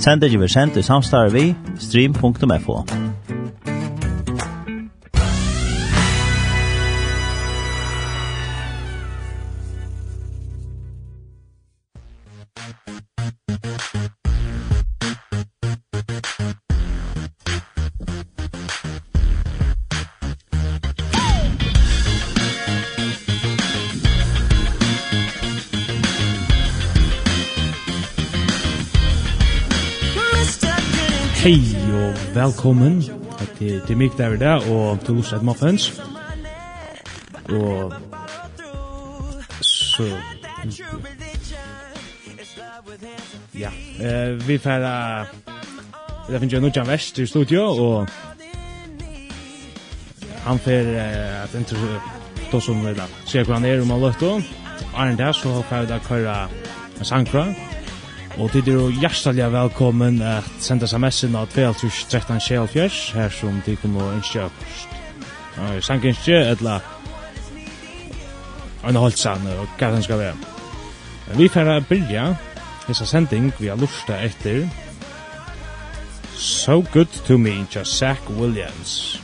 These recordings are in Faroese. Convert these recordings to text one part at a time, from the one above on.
Sender vi sendt i samstarve vi stream.fo. velkommen til, til mig der der og til Lust at Muffins. Og så... Ja, eh, vi får... Uh, Det finnes jo Nudjan Vest i studio, og han får uh, at intro... då som vi da ser hva han er om han løtter. Arne der så får vi da køyre en sangkra, Og tid er jo hjertelig velkommen at senda sms-en av 2313 her som de kommer å ønske oss. Sankønske, etla en holdsang, og hva den skal være. Vi får byrja hessa sending vi har lusta etter So Good To Me, just Zach Williams.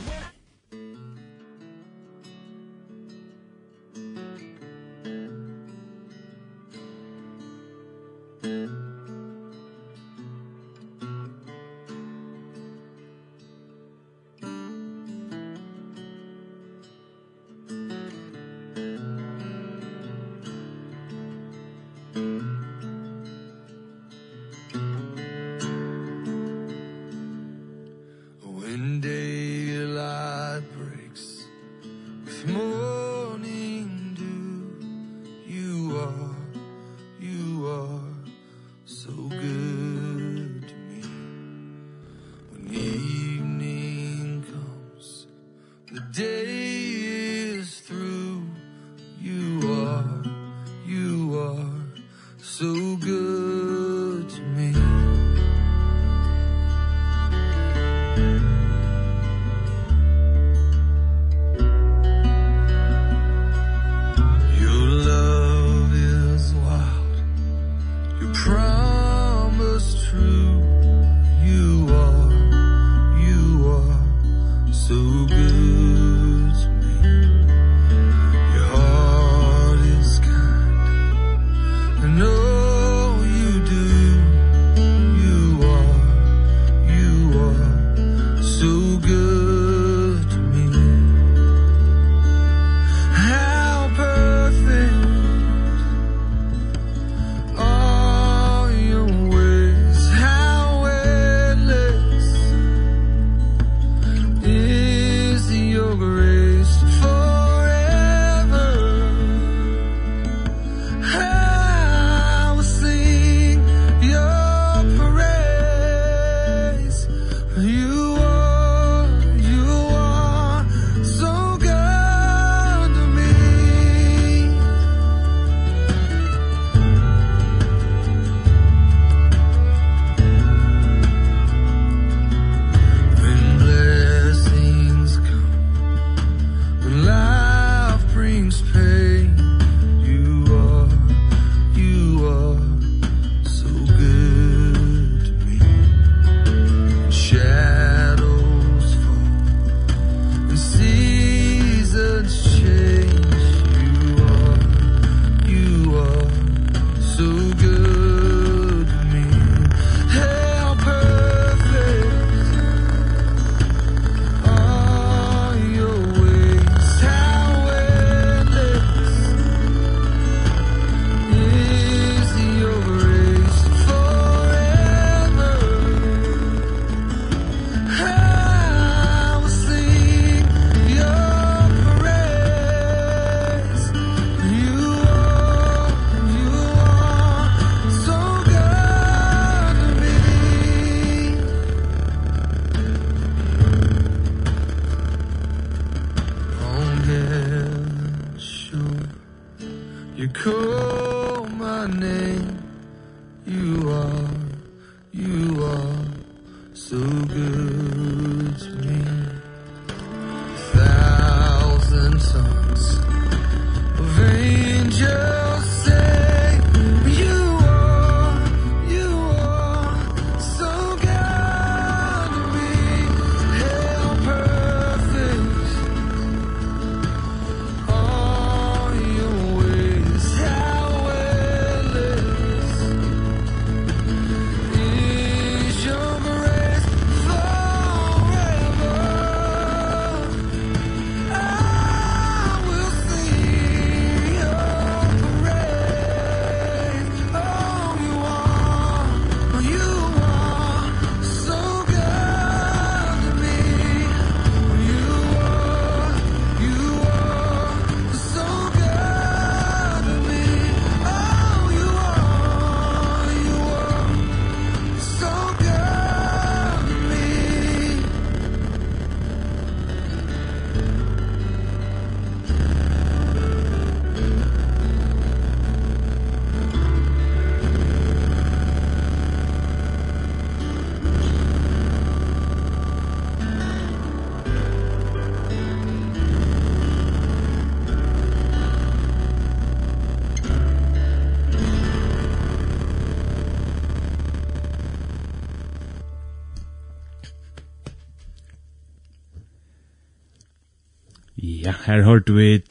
her hørte vi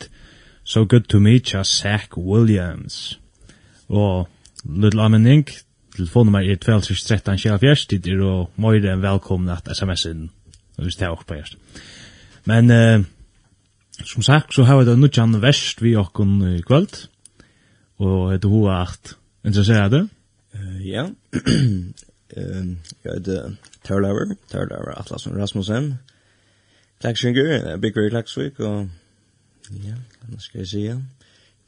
So Good To Me tja Zach Williams. Og Little Amenink, telefonnummer er 2613-24, dit er og møyre en velkommen at sms-en, hvis det er også på hjerst. Men, eh, som sagt, så har vi det nudjan verst vi okkon i kvöld, og heter hoa at interesserer det? Ja, jeg heter Terlaver, Terlaver Atlasen Rasmussen, Klagsjønger, Big Ray Klagsvik, og Ja, hva skal jeg si, se.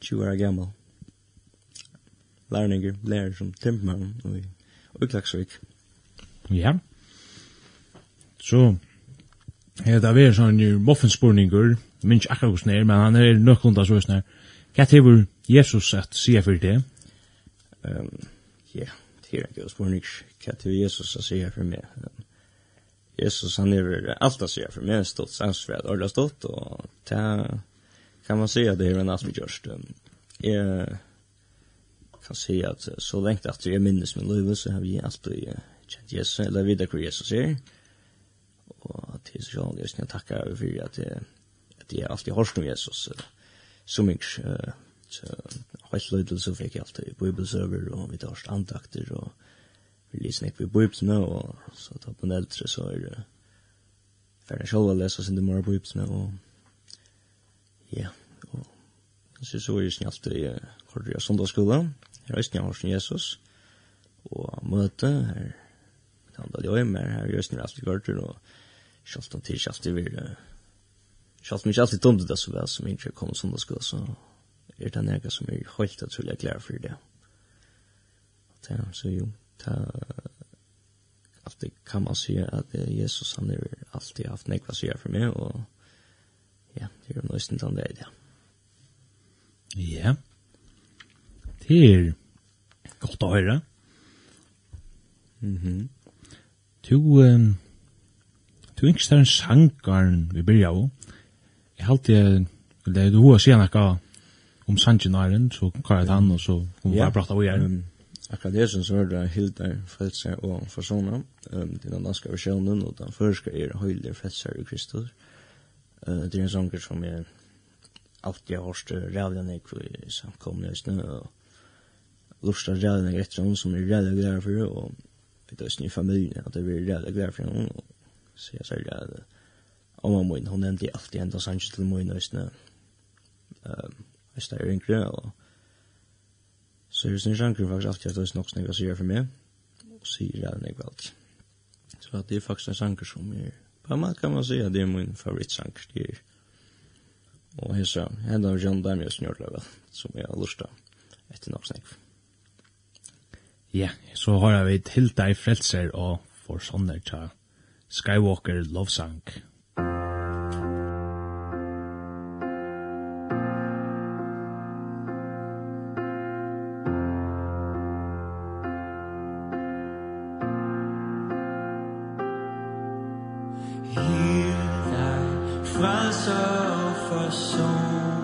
20 år gammel. Lærninger, lærer som Timmermann og i Klagsvik. Ja. Så, her det er sånn moffinspurninger, minns akkurat hos nær, men han er nøkklunda så hos nær. Hva hever Jesus at sier for det? Um, ja, det er ikke spurning. Hva hever Jesus at sier for meg? Jesus, han er alt at sier for meg, stått sansfred, orda stått, og det kan man säga det är en asmi just eh kan säga att så länge att jag minns min liv så har vi alltid känt Jesus eller vidare kring Jesus här och att det är så jag ska tacka över för att att jag alltid har om Jesus så mycket så helt lite så fick jag alltid bibelserver och vi tar andakter och vi lyssnar på bibeln och så tar på en äldre så är det för att själva läsa sin demora bibeln och Ja, og så så er det snart i Kordia Sundagsskolen, her er snart hos Jesus, og møte her, han da løy med her er snart i Kordia, og sjalt han til sjalt i vil, sjalt mye alltid dumt det så vel som ikke kom Sundagsskolen, så er det nega som er holdt at jeg klær for det. Ja, så jo, ta, alltid kan man si at Jesus han er alltid haft nekva sier for meg, og Ja, det er nøysten til det, ja. Ja. Det er godt å høre. Mhm. Du, um, du er ikke en sjankaren vi blir av. Jeg har alltid, det er du har sier noe om sangenaren, så kan jeg han, og så kommer vi bare prate av igjen. Akkurat det som så er det Hildar, Frelser og Fasona, um, til den danske versjonen, og den første er Høyler, Frelser i Kristus. Uh, det er en sanger som jeg alltid har hørt rævlig nek i samkomne høysene, og lortet rævlig nek etter henne som er rævlig glad for, og vi tar høysene i familien at jeg blir rævlig glad for henne, og så jeg sier at Amma min, hon endi alltid enda sanger til min høysene, høysene er yngre, og så er det sin sjanker faktisk alltid at det er nok snakka sier for meg, og sier rævlig nek vel. Så det er faktisk en sanker som er kan man, kan man säga det är min favoritsang. Det är, och hissa, hända av John Damias Njordlövel, som jag lustar etter norsnäck. Ja, så har vi Hilda i frelser og for sånne til Skywalker Lovsang. Skywalker Lovsang. frelser og sorg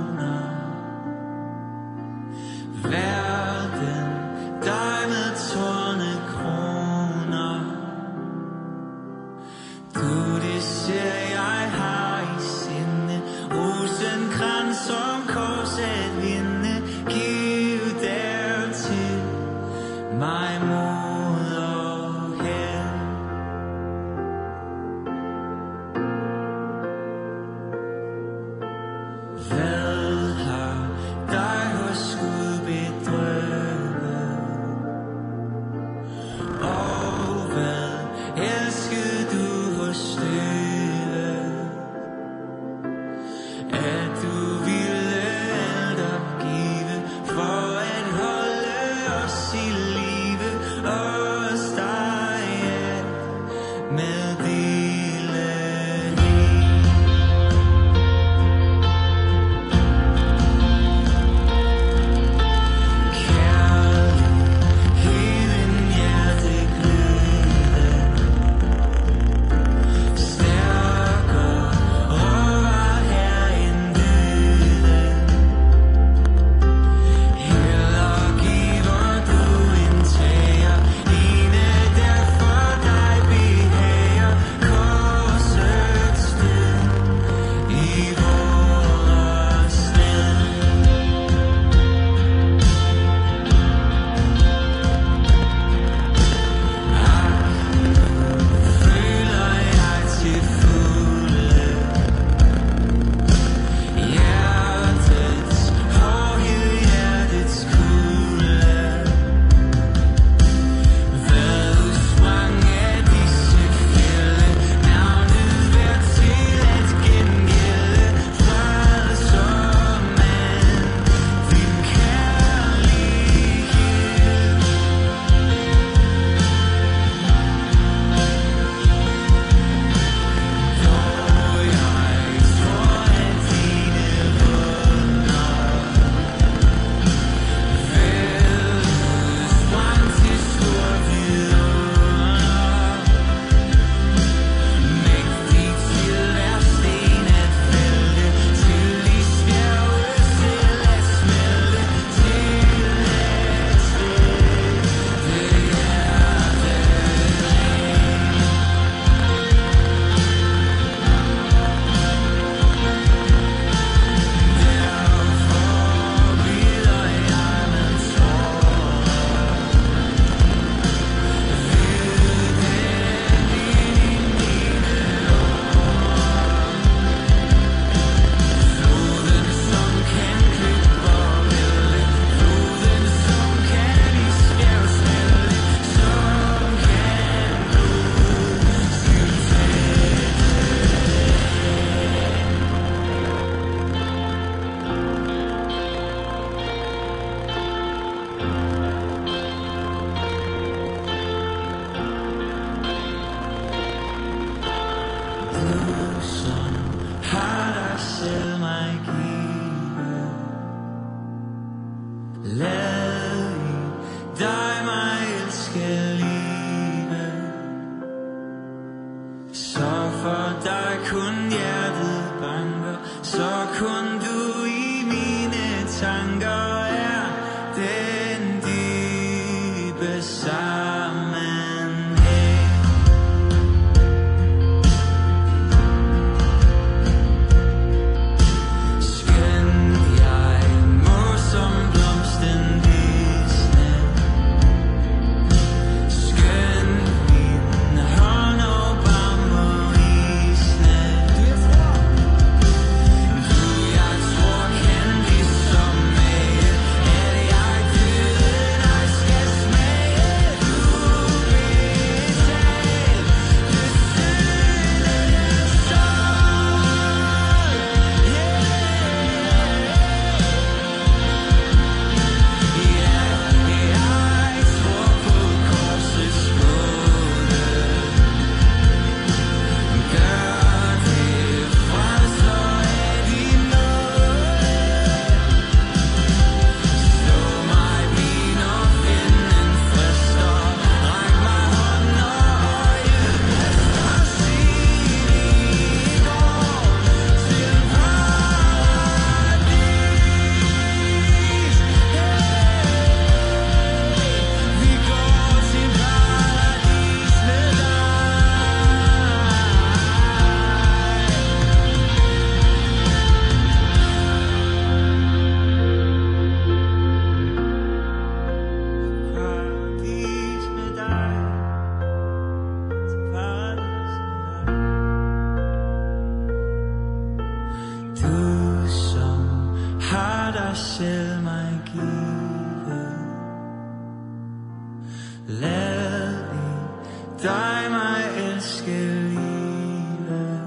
Dig mig elske livet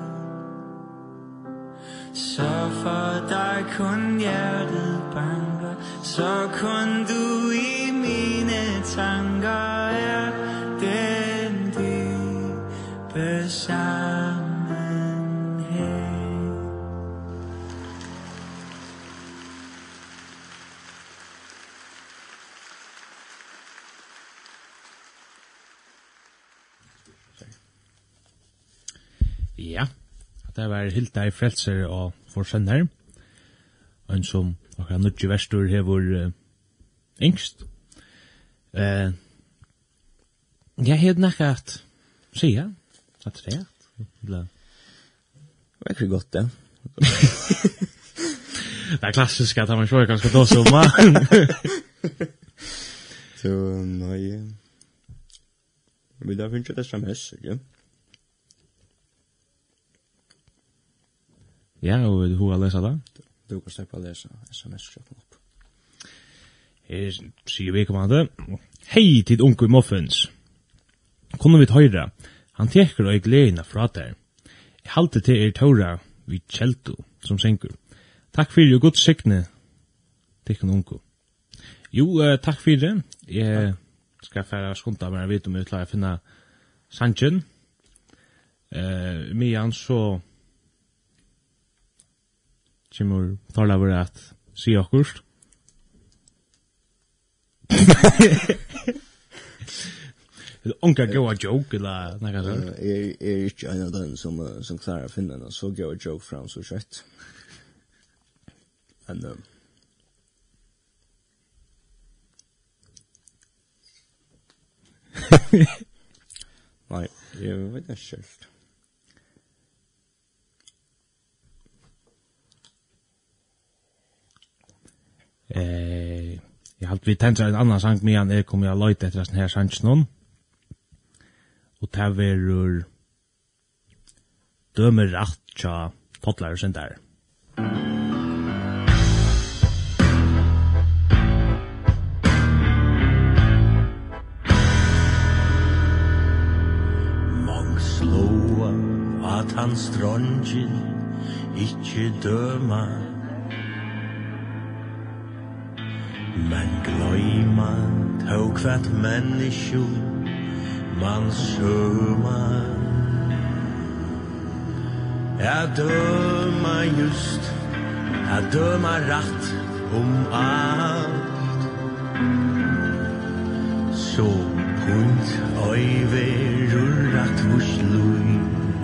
Så for dig kun hjertet banker Så kun du Det var helt deg frelser og forsender, En som akkurat nødje verstur hever uh, yngst. Uh, jeg har nekka at sier, at det er Det var ikke godt, ja. det er klassisk at man sjår ganske då som man. Så, nei. Vi da finner ikke det som hess, ikke? Ja. Ja, og vil du ha lesa det? Du kan slippe å lese sms-kjøkken opp. Her sier vi kommande. Hei tid unge i Moffins. Kunne vi høyra? Han teker og jeg gleder fra der. Jeg halte til er tåra vi kjelto som senker. Takk fyrir og godt sikne tikkun unge. Jo, uh, takk fyrir. Jeg skal færa skunta meg og vite om jeg klarer å finne Sanchen. Uh, Mian så kommer tala Thorlaver at si akkurst. Det är onka goa joke eller något sånt. Jag är inte en av dem som, som klarar att finna någon så goa joke fram så kött. Men... Um, Nej, jag vet inte själv. Eh, jag har vi tänkt en annan sang med han är kommer jag leta efter den här sangen någon. Och där verur dömer rätt tja potlar sen där. Mång slåa at han strongin ikkje døma Men gløyma tog hvert menneskjo Man søma Jeg døma just Jeg døma rætt om alt Så punt øyverur rætt vurs lui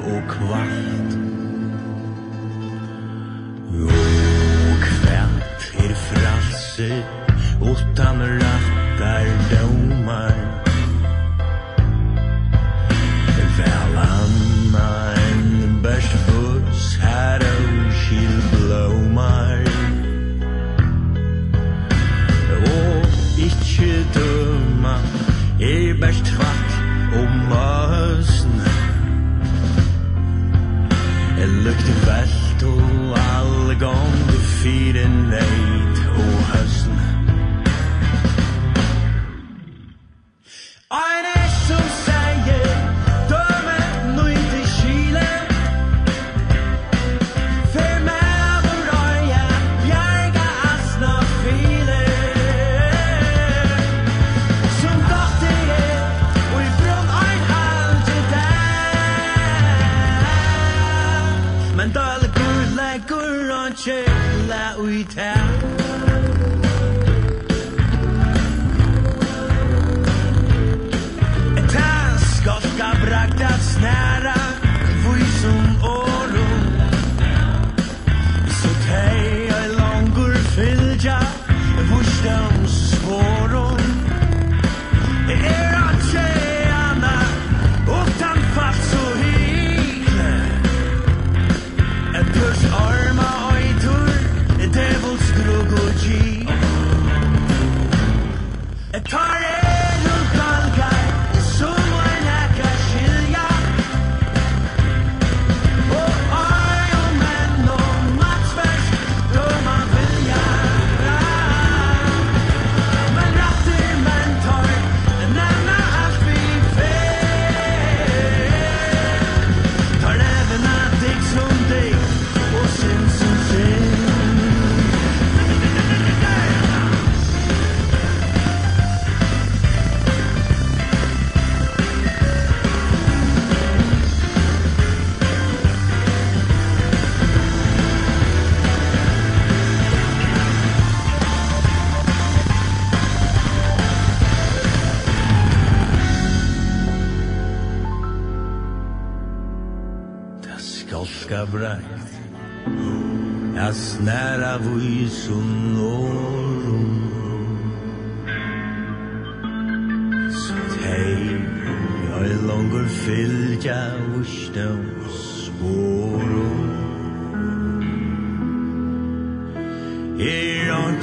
og kvart. Og kvart er fralse utan rattar domar. Väl anna en bärsbuss här och kylblomar Och ikkje döma er bärs tvatt og møsn Jeg lukte velt og all gong du fyren er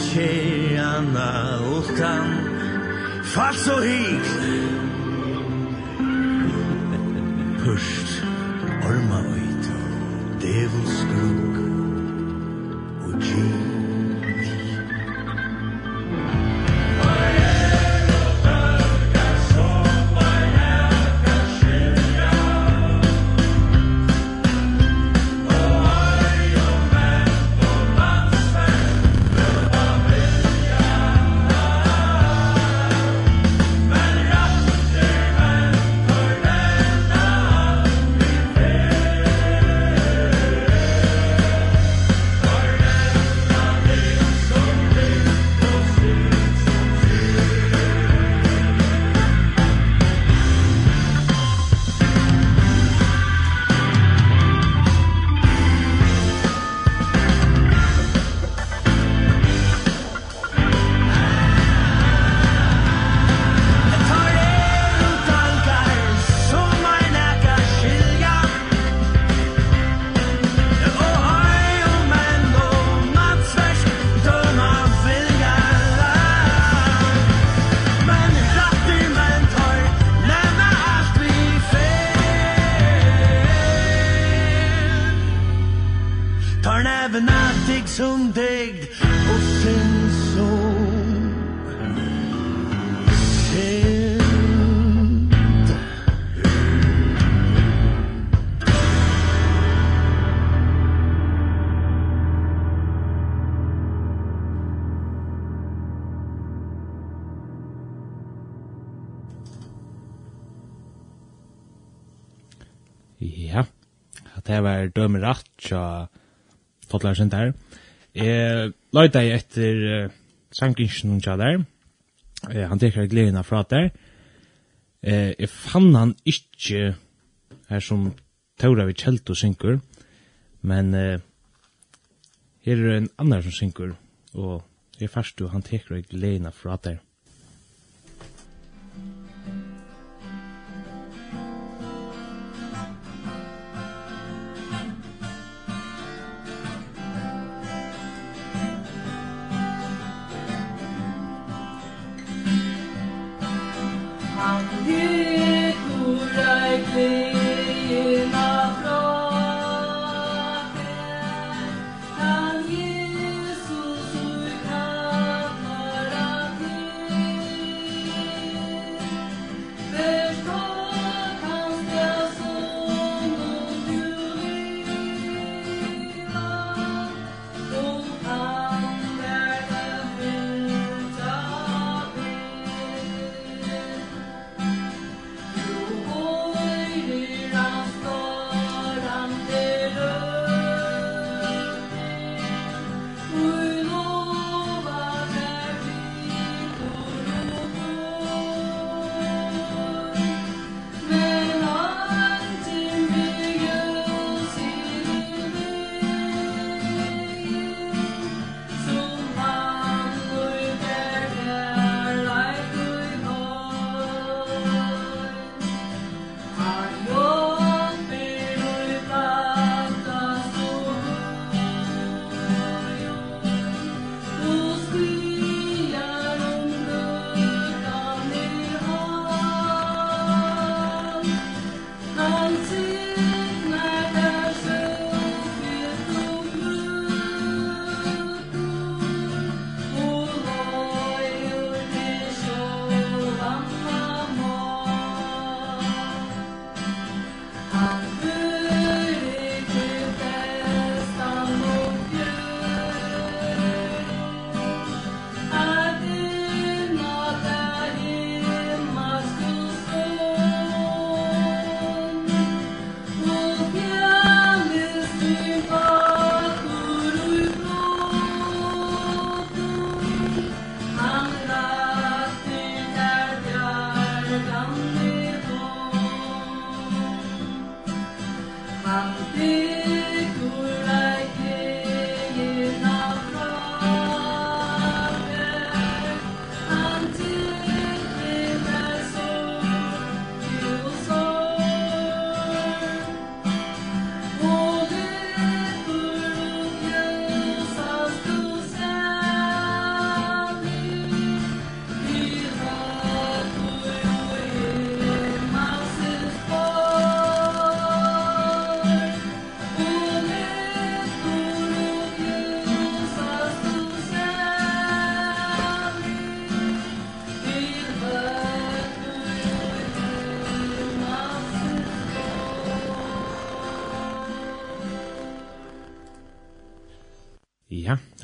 tjejana utan Fast och hit Push. Ja, at det var dømeratt tja Tottlarsen der. Jeg løyde jeg etter uh, sangrinsen hun tja der. Eh, han tekker gleden av fra der. Eh, jeg fann han ikke her som Taura vi kjelt og synker, men eh, her er en annar som synker, og jeg fast han tekker gleden av fra der.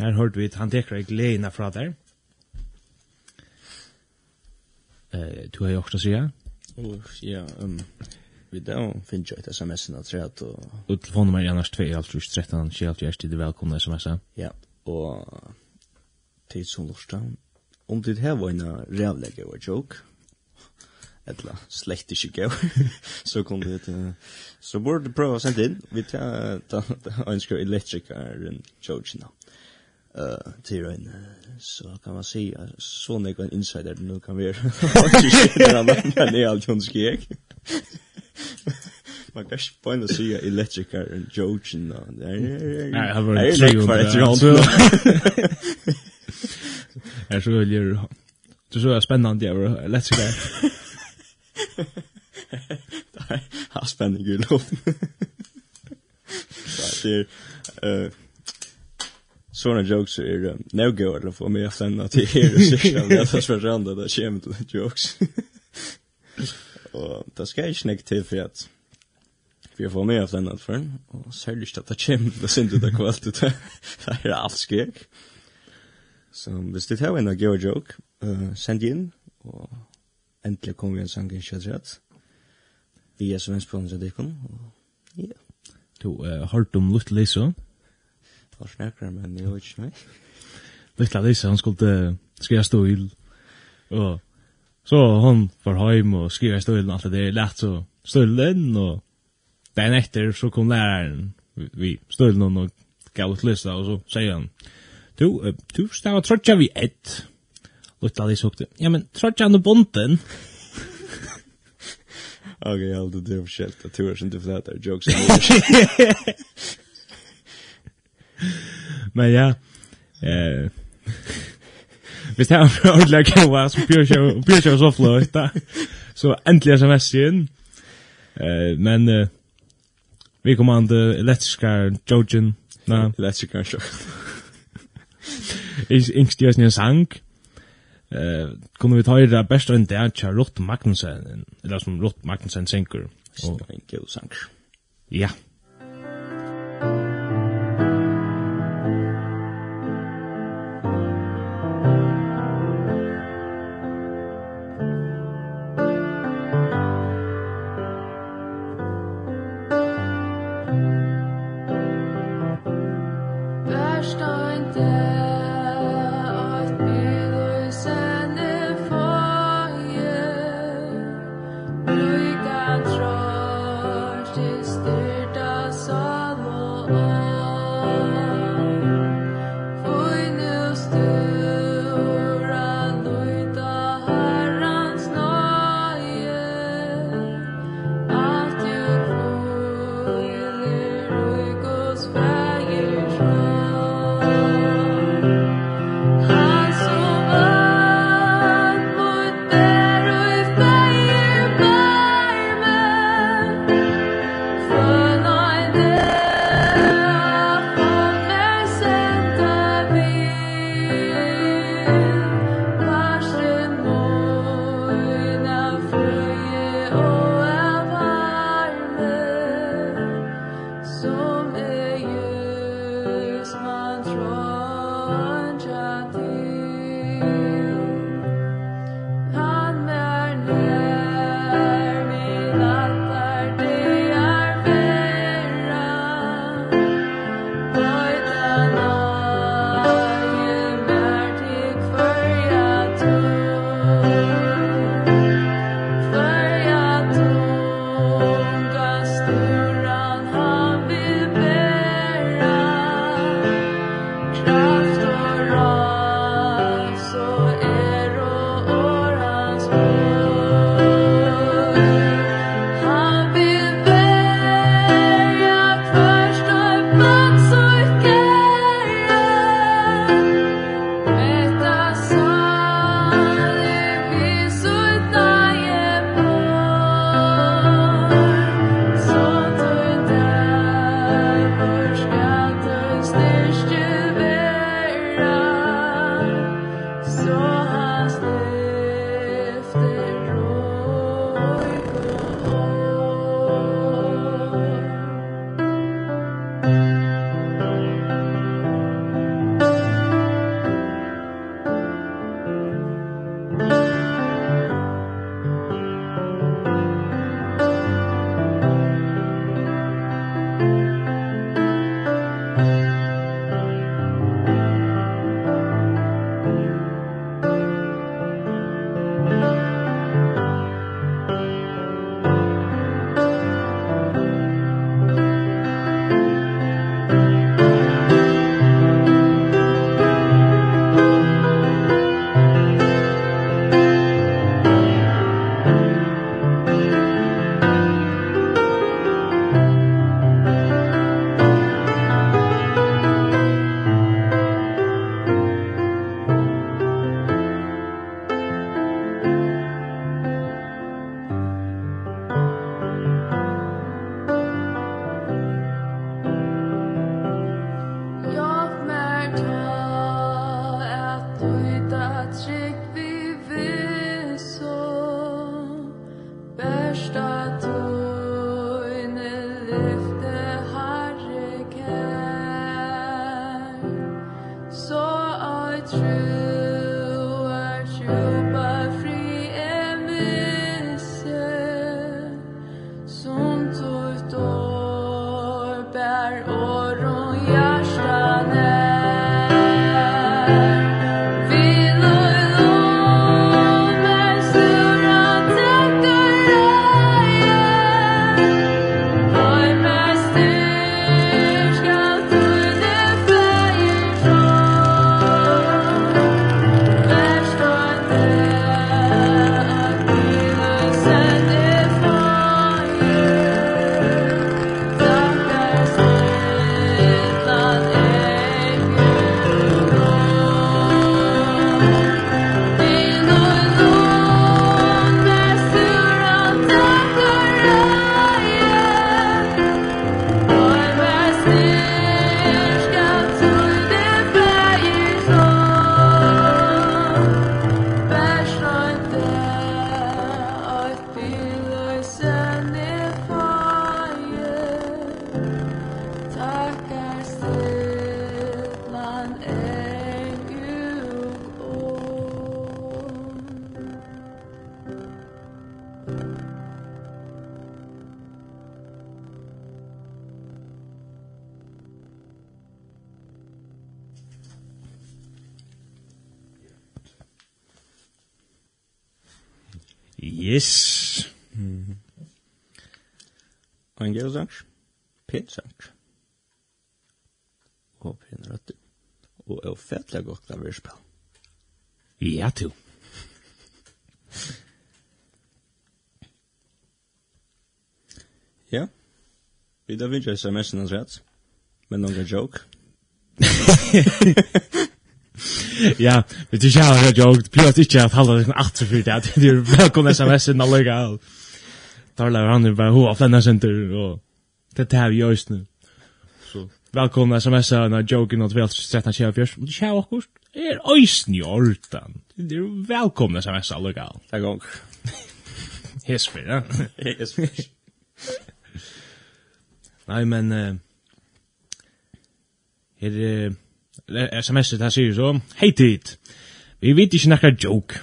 Her hørte vi han teker ikke leina fra der. Eh, du har jo også sier? Ja, um, vi da finner jo et sms-en av tredje. Og, og telefonnummer er annars 2, alt 13, 21, til er velkomne sms'a. Ja, og tid som lortet. Om det her var en rævlegge og joke, eller slett ikke gøy, så kom det til, så burde du prøve å sende inn, vi tar, tar, tar, tar, tar, tar, nå eh til en så kan man se så nek en insider nu kan vi göra men det er alt hon skek man kan på en se electrical and jojen och där nej jag var inte för ett round är så ju det så spennende, jeg var electrical Nej, har spännande gud. Det er, eh såna jokes är um, no go eller för mig att sända till er och det med att försvända det kommer till jokes. och det ska jag inte till för att för jag får mig att sända för och särskilt att det kommer det synd det kvällt ut det är alls skrek. Så hvis det har en go joke uh, send in och äntligen kommer vi en sang i så vi är så inspirerade det kom. Ja. Du har hört om Little Lisa? var snäckare men jeg vet ikke, nej. Lilla Lisa han skulle skriva stol. og så hon var heim og skriva stolen alt det där lett så stolen og den etter så kom læreren, vi stolen og gav ut lista og så sier han Du, uh, du stavar trotja vi ett. Lutta Lisa hukte, ja men trotja han og bonden. Okej, jag hade det för skälta turen som du flätar jokes. Men ja, eh, hvis det er ordentlig kjøva, så bjør kjøva så fløyt da. Så endelig sms igjen. Eh, men eh, vi kommer an til elektriska jojen. Na, elektriska jojen. Ich ingst dir en sang. Eh, kunne vi ta i det beste enn det er tja Rott Magnussen, eller som Rott Magnussen synker. Og, En god sang. Ja. Yeah. största rettelig godt klaverspill. Ja, du. ja. Vi da vinner jeg sms'en hans rett. Men noen joke. ja, men du kjære her joke. Det blir ikke at halda deg atter for det. Du er velkommen sms'en allega. Tarla han er bare hoa flenna senter og det er det her vi gjørs nu. Velkomna smsa en joke not vel 13 tjejfjörs. Och tjej och kurs. Er öjsn i ortan. Det är välkomna smsa alla gal. Tack gong. Hesfer, ja. Hesfer. Nei, men... Uh, her er... Uh, SMS-et her sier så. Hei tid! Vi vet ikke nekka joke.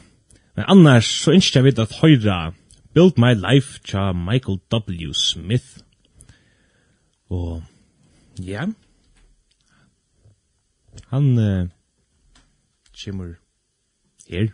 Men annars så ønsker jeg vidt at høyra Build My Life tja Michael W. Smith. Og... Ja. Han uh, kommer her.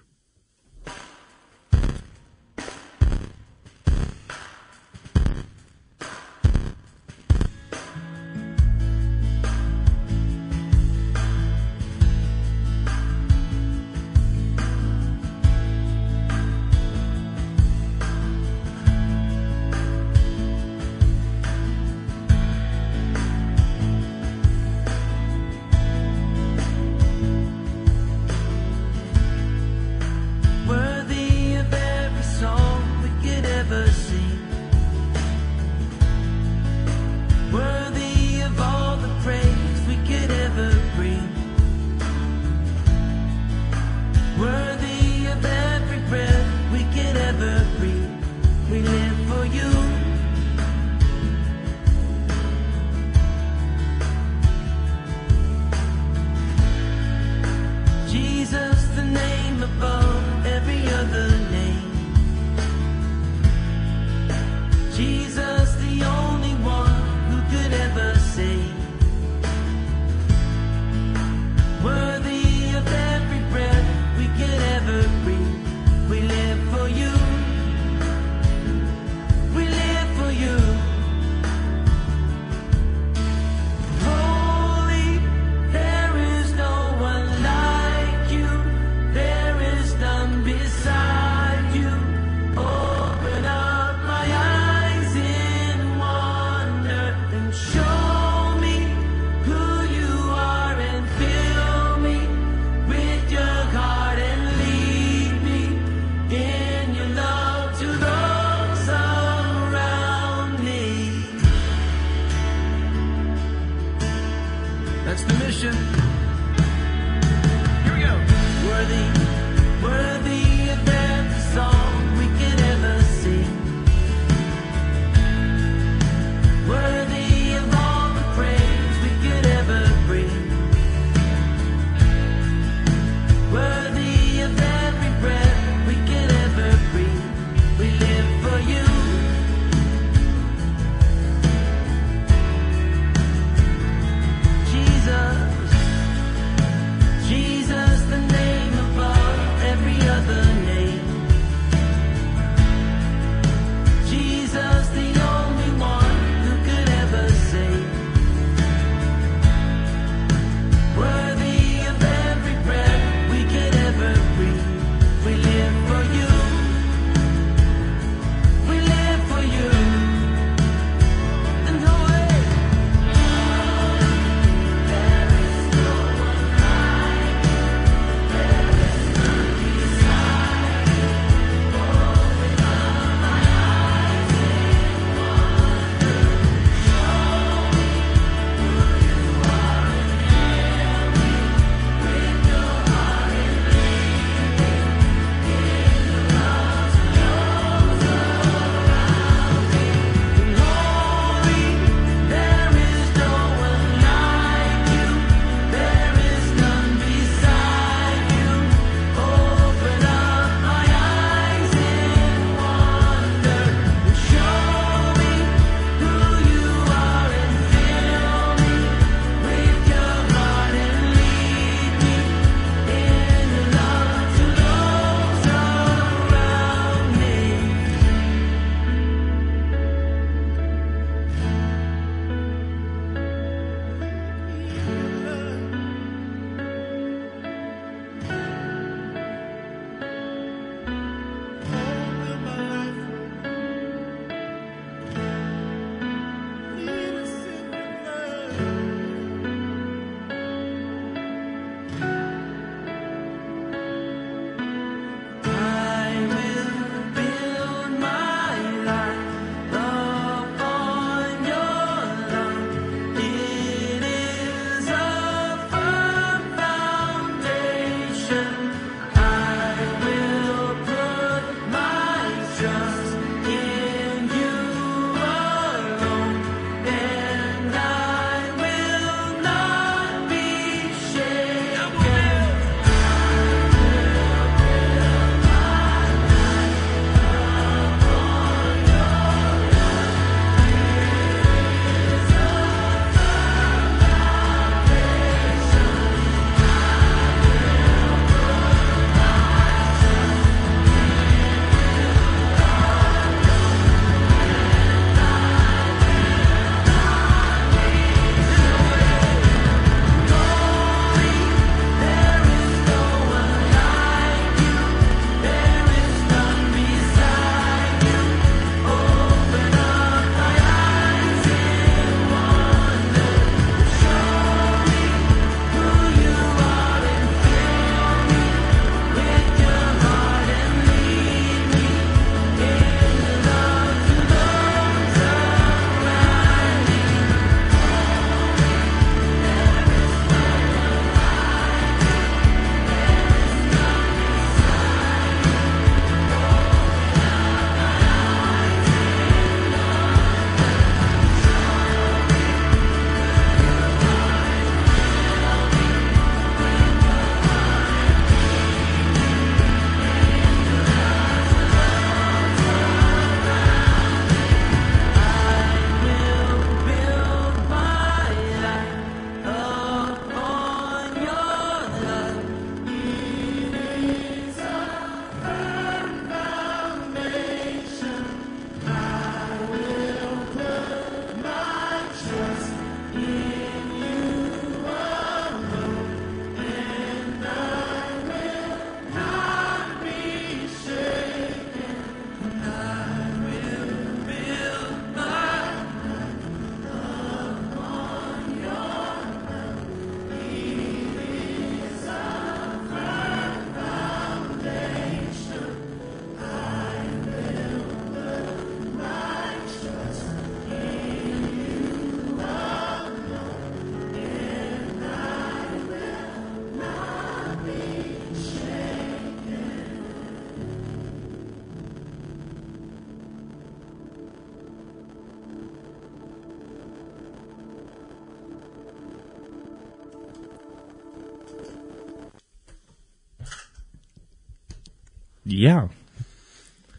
Ja.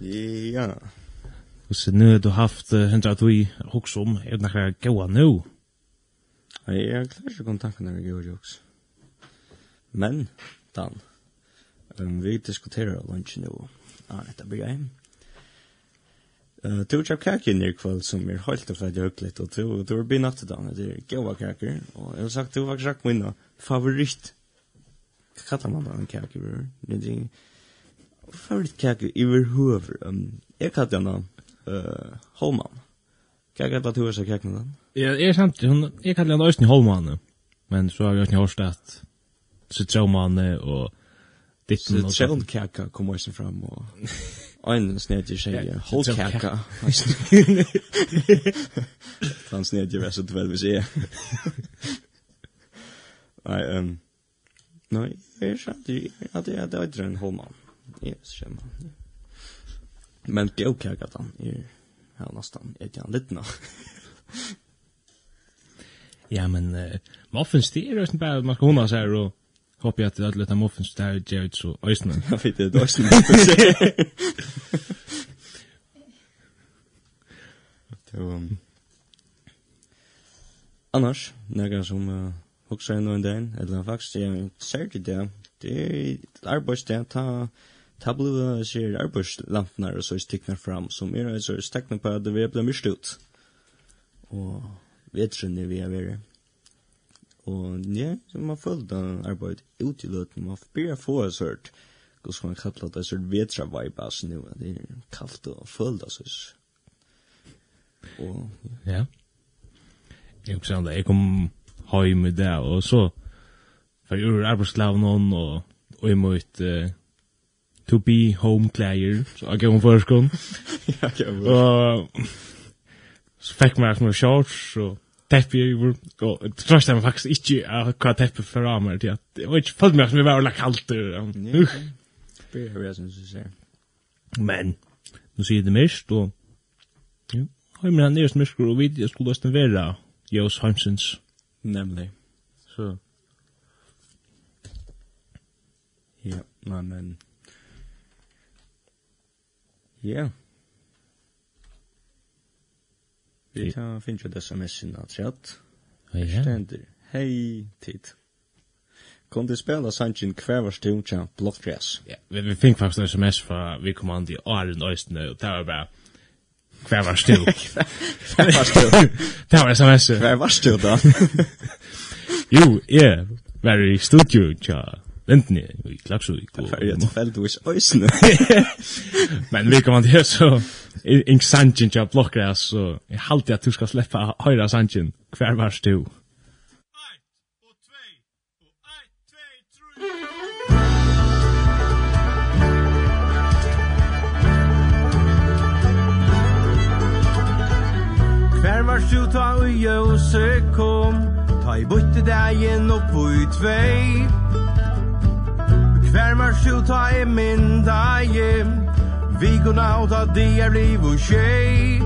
Ja. Og så nu har du haft hundra at vi också om er det några gåa nu. Jeg er klart inte kontakten når vi gör jokes. Men, Dan, um, vi diskuterer lunch nu. Ja, detta blir jeg. Uh, du har kakor i kveld som er helt og färdigt högligt og du, du har begynt natt Dan, Det er gåa kakor. Og jeg har sagt, du har faktisk sagt mina favoritt. Hva kallar man da en kakor? Det er förut kaka över huvud. Um, jag kallar den uh, Holman. Kaka kallar du så kaka den. Ja, är sant hon jag kallar den Östen Holman. Men så har jag inte hört att så tror ditten och ditt så kaka kommer sen fram och Ein snedje seg, hold kaka. Han snedje var så dvel vi ser. Nei, um, nei, jeg skjønte at jeg hadde en holmann är skrämma. Men det är okej att han är här nästan ett jag lite nå. Ja, men uh, muffins det är ju bare att man ska hålla så här och hoppa at det er litt av muffins det er där Jared så øysene. Jag vet det ösnen. Så annars några som uh, huxar en och en dag eller faktiskt jag ser det där. Det är arbetsdag ta ta Tabloa ser arbeidslampenar og så er fram, som er et sånn stekna på at det vil bli myrst ut. Og vetren er vi er veri. Og ja, så man følte arbeid ut i løten, man blir få en sånt, hva skal man kalla det, sånn vetra vibe, altså nu, det er kaldt og følte, altså. Og, ja. Jeg husker han det, jeg kom høy med det, og så, for jeg gjorde arbeidslavn og, og jeg måtte, uh, to be home player. Så jag gav hon förskon. Jag gav hon Så fick man som shorts och teppe i vår. og det tror jag faktisk ikke att hva teppe för ramar till att det var ikke fullt mer som jeg var kallt. Det är jag som säger. Men, nu sier det mest og ja, har man nere smiskor och vid jag skulle nästan vara Jos Hansens. Nämligen. Så. Ja, men Ja. Vi tar finnes jo det som er sinne at rett. Ja. Stender. Hei, tid. Kom du spela sanjen kvar var stund tja block. Ja, vi, vi fink faktisk en sms fra vi kom an i Arlen Øystene, og det var bare kvar var stund. kvar var stund. det var sms. Kvar var stund da. jo, ja, var i studio tja lindene i Klaksvik. Det var jo tilfeldigvis øysene. Men vi kan det så ing sanjen til blokkere, så jeg halte at du skal slippe høyre sanjen hver vars du. Hver var du ta og jøse kom Ta i bøtte dagen opp og i tvei Hver mer skjuta i min daje. Vi går naut ta de er liv og tjej.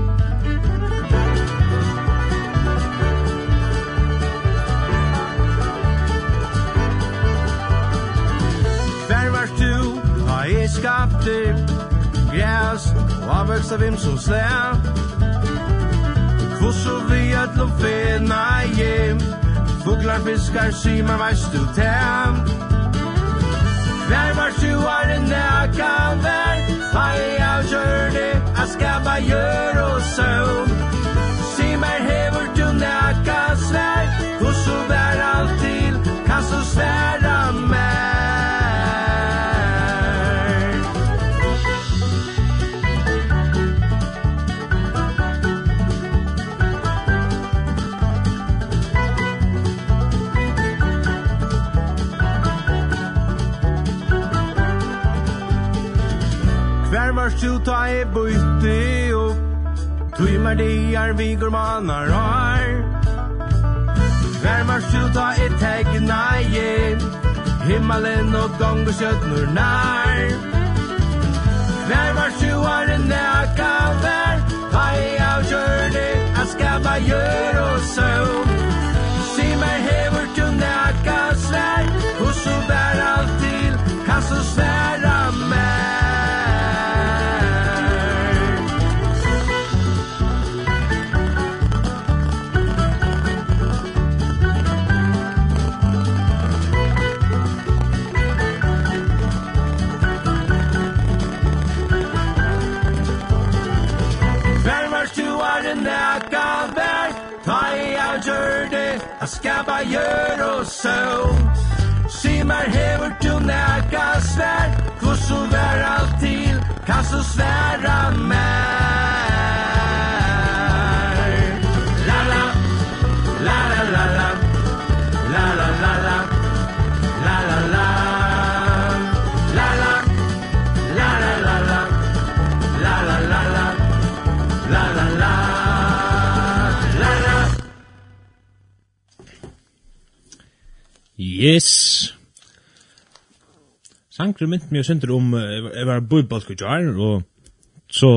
Hver var du ta i skapte. Græs og avvekst av hvem som slær Fosso vi at lo fena hjem Fuglar fiskar, syma, veist du tæm Nærmar er en kan vær Hei av kjørne Jeg skal bare gjøre og søvn Si meg hever du nekka svær Hvor så vær alltid Kan så sværa først ut ta i bøyte opp Tøymer de er vi gormanar har Värmar ut ta i tegna i Himmelen og gong og kjøttnur nær Värmar sjuar en næka vær Ta i av kjørne Jeg skal gjør og søvn Si meg hever til næka svær Hos og vær alt til Kan så sværa mer skapa gjør og søvn Skimar hever du tunaka svær Kvosso vær alt til Kan så sværa mer Yes. Sankre mynt mig syndur om jeg var bøybalk og jar, og så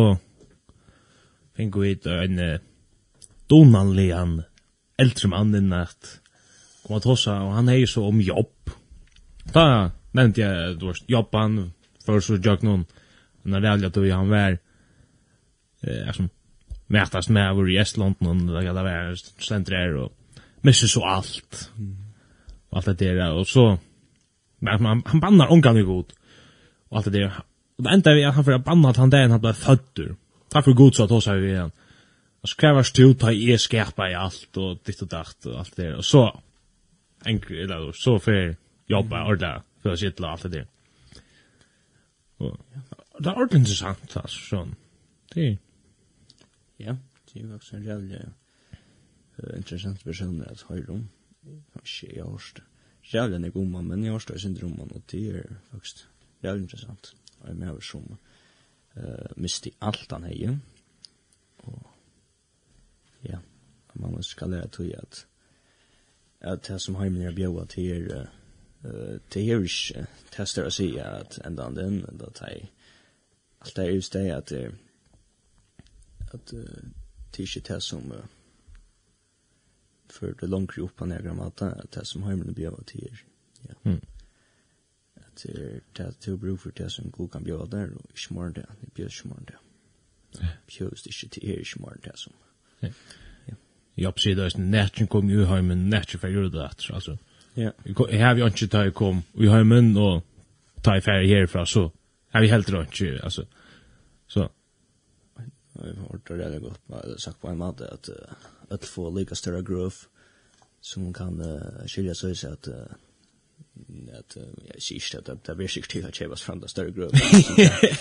fikk vi hit en donanlig han eldre mann inn at kom at hossa, og han hei så om jobb. Da nevnte jeg, du var jobban, før så jokk noen, når det aldri at han var, er som, mætast med av i Estland, og det var stendt der, og misse så alt. Mm og alt det der, og så men han, han bannar ongan i god. Og alt det der, og det enda vi at han får banna at han där han blev födder takk för god så at hos vi igjen, og så krever stu ta i skärpa i alt, og ditt og dacht og alt det der, og så enkri, eller så för jobba ordla för att sitta allt det där. Og det er ordentlig interessant, altså, sånn. det er... ja det er jo også en jævlig uh, interessant person at höra om Ikke, jeg har hørt det. Rævlig nek om men jeg har hørt det sin dromman, og det er faktisk rævlig interessant. Og jeg med over som uh, misti alt han hei, og ja, man må skal lære tog at at det som heimen er bjøa til er uh, det er ikke tester å si at enda han den, enda teg alt det er just det at det at uh, det er ikke det som uh, för det långt upp på några mata det som hemmen blir vad till. Ja. Mm. Att det är till bruk för det som god kan bjuda där och smör det. Det blir smör det. Pjöst inte till er smör det som. Ja. Jag precis där nätten kom ju hem men nätten för gjorde det alltså. Ja. Jag har ju inte tagit kom vi har men och ta i färg härifrån så har vi helt runt ju alltså. Så. Jag har hört det där gott, men jag har sagt på en matte att att få lika större grov som kan uh, skilja sig så att uh, att jag syns att det blir sig till att chevas från den större gruppen.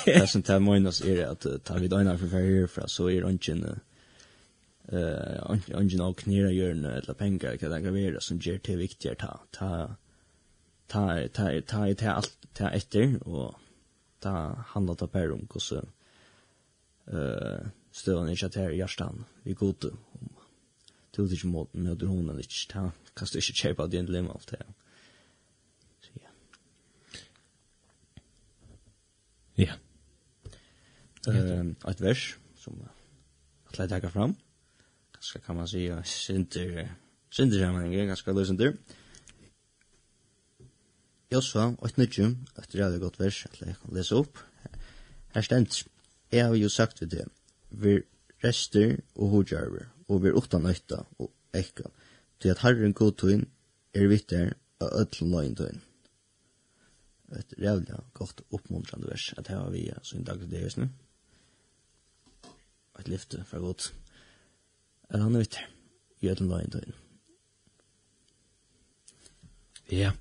Det som tar minus är att ta vid ena för här för så är det inte eh ungen och knära gör en eller pengar kan det vara som ger till viktigare ta ta ta ta ta ta allt ta efter och ta handla ta per om hur så eh stövan är chatter i hjärtan vi går om du det ikke måten med hun eller ikke ta, kan du ikke kjøpe av din lim alt det. Så ja. Ja. Et vers som at jeg takker fram. Ganske kan man si, ja, synder, synder sammenhenger, ganske løsender. Josva, 8.20, et reallig godt vers, at jeg kan lese opp. Her stendt, jeg har jo sagt ved det, vi rester og hodjarver, og ver utan nøyta og ekka, til at Herren god tøyn er vittar av ødel løgn tøyn. Et rævlig godt oppmuntrande vers, at her har vi sin til det nu. Et lyfte fra godt. At han er vittar i ødel løgn tøyn. Ja.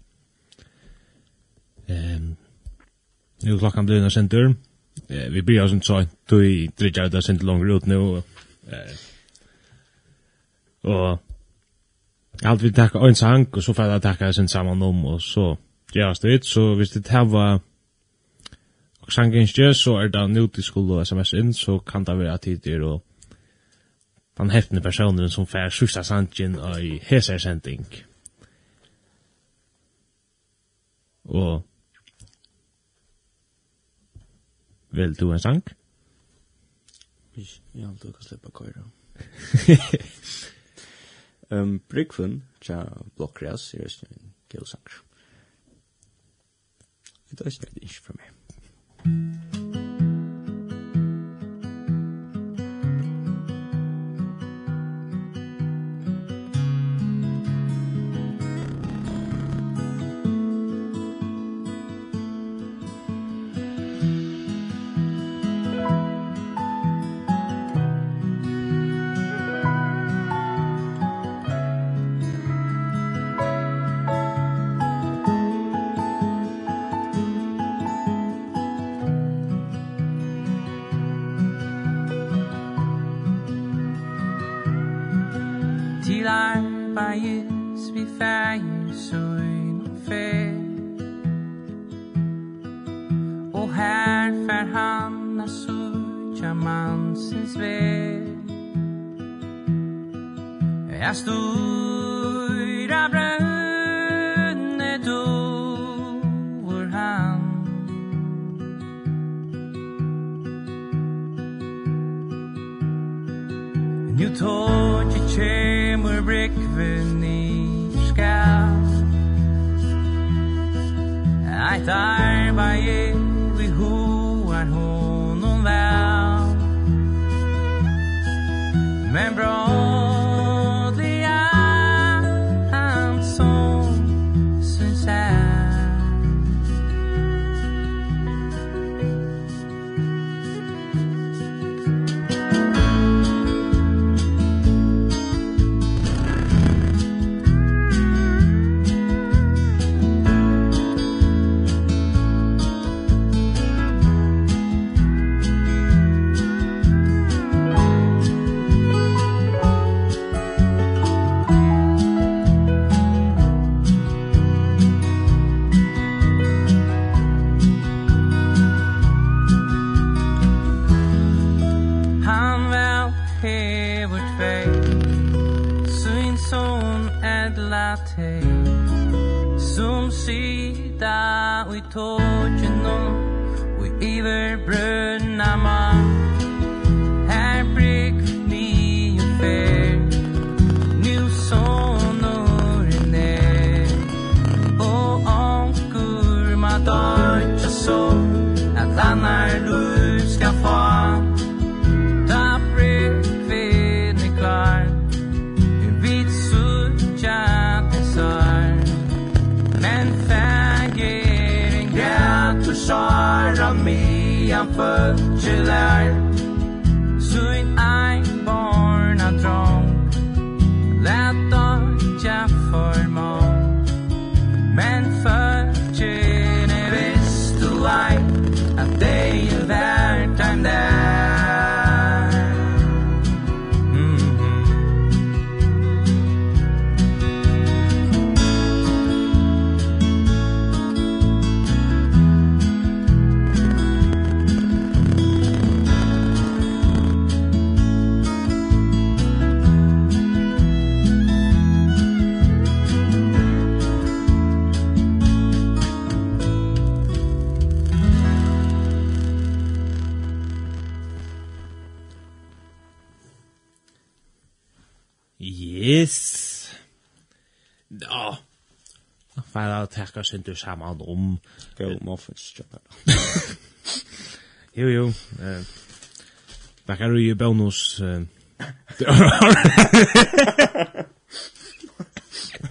Ehm. Nu klockan blir när sen dörr. Vi blir alltså sånt så du i dritjar där sent långt ut nu. Eh og alt vi takka en sang, og så får jeg takka sin saman om, og så gjerast det så hvis det hava og sangen ikke, så er det nu til skole og sms inn, så kan det være tider og den heftende personen som fær sista sangen og i heser sending. Og vil du en sang? Ja, du kan slippe køyre. Um, Brygven, tja blokkras, er en gilsanger. Det er ikke for meg. Du tog i kjemur brikven i skal Eit arbeid vi hoar honom vel Men bra と tackar sig inte saman om go muffins chopper. Jo jo. Eh Back are you bonus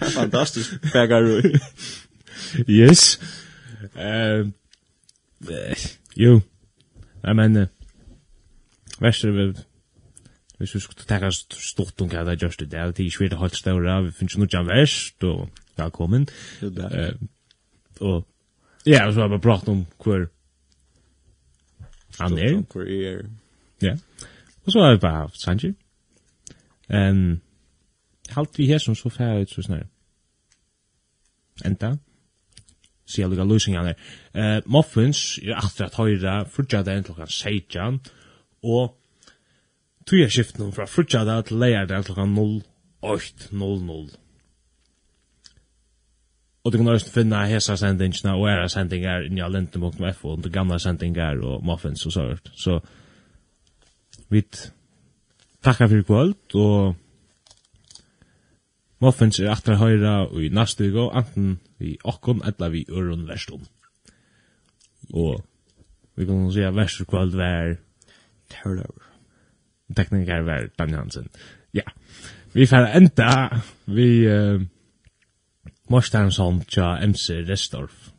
Fantastisk bagaru. yes. Ehm jo. Jag menar Vester vi Hvis vi skulle takka stortunga, det er just det, det er ikke vi er det holdt ståra, vi finnes jo noe jam verst, og välkommen. Eh, och ja, så har vi pratat om hur han är. Hur Ja. Och så har vi bara haft Sanji. Ehm halt vi här som så fär ut så snär. Enta. Se alla lösningarna. Eh muffins är efter att höra frukta där till kan sejan och Tuja skiften fra frutjada til leir til klokka 08.00. Og du kan også finne hesa sendingene og era sendinger inni av lintemok.f og de gamla sendinger og muffins og sånt. Så vi takkar fyrir kvöld og muffins er atra høyra og i neste uke anten vi okkon etla vi urun verstum. Og vi kan si at verst kvöld var Terror. Tekniker var Daniel Hansen. Ja. Vi får enda vi... Uh, Morstens hånd tja MC Restorff.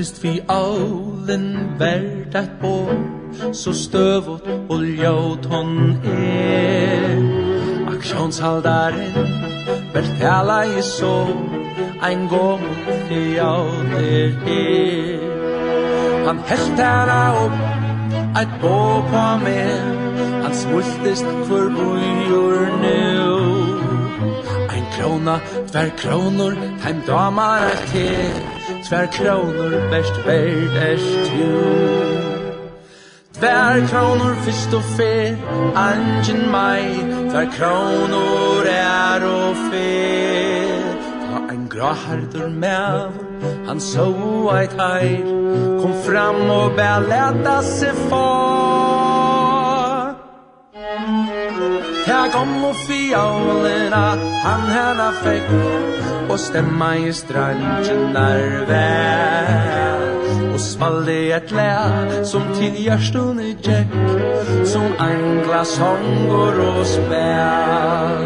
Tyst vi allen verd eit bår Så støvot og ljót hon er Aksjonshaldaren Bertala i så Ein gom til er her Han helt tæra opp Eit bå på meg. Han smultist for bujur nu Ein krona, tver kronor Heim damar er til. Tver kronor, best verd er tu Tver kronor, fyrst og fyr Angen mai Ta kronor er og fer. Ta ein grahardur mev. Han så eit heir. Kom fram og bær leta se far. Ta kom og fiolena Han hana fekk. Og stemma i strandjen er vel. Og spalle et lær som til hjørstun i tjekk Som ein glas og spær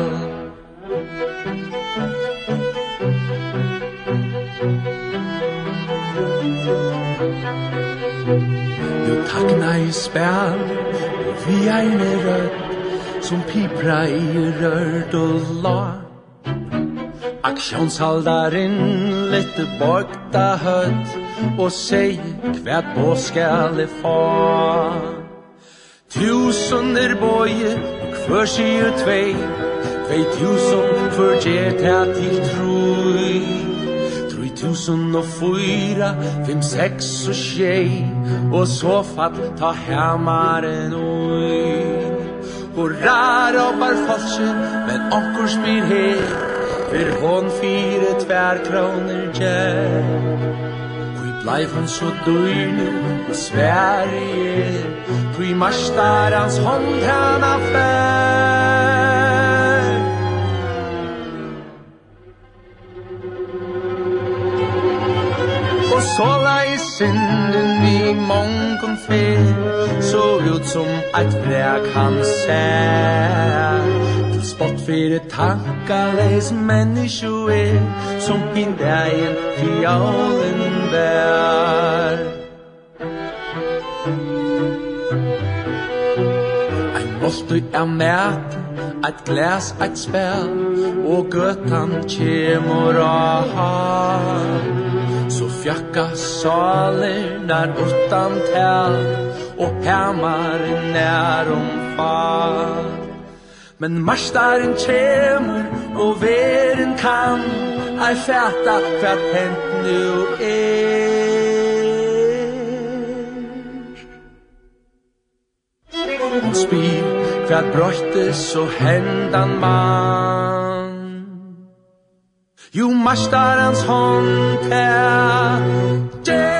Jo takna i spær Vi ein er rød Som pipra i rørt og lart Aksjonshaldaren litt borgta høtt Og seg hvert på skal jeg få Tusunder boje og hver sier tvei. Tvei tusen hver gjer til troi Troi tusen og fyra, fem, seks og tjei Og så fatt ta hemmaren oi Hurra bar falske, men onkur spyr her. Fyr hon fire tvær kroner gjer Kui bleif hon så døyne i Sverige Kui marstar hans hånd han affær Og så lai synden i mongon fyr Så ut som eit brek han sær. Spott fyrir tankaleis menneskju er Som hin dagen fjallin vær Ein boltu er mæt Eit glas, eit spel Og gøtan kjemur a Så fjakka salir nær utan tel Og hemmar nær om fall Men marstaren kjemur og veren kan. Ei fæta hvat hent nu er. Hun spyr hvat brøyte og hendan man Jo marstarens hånd er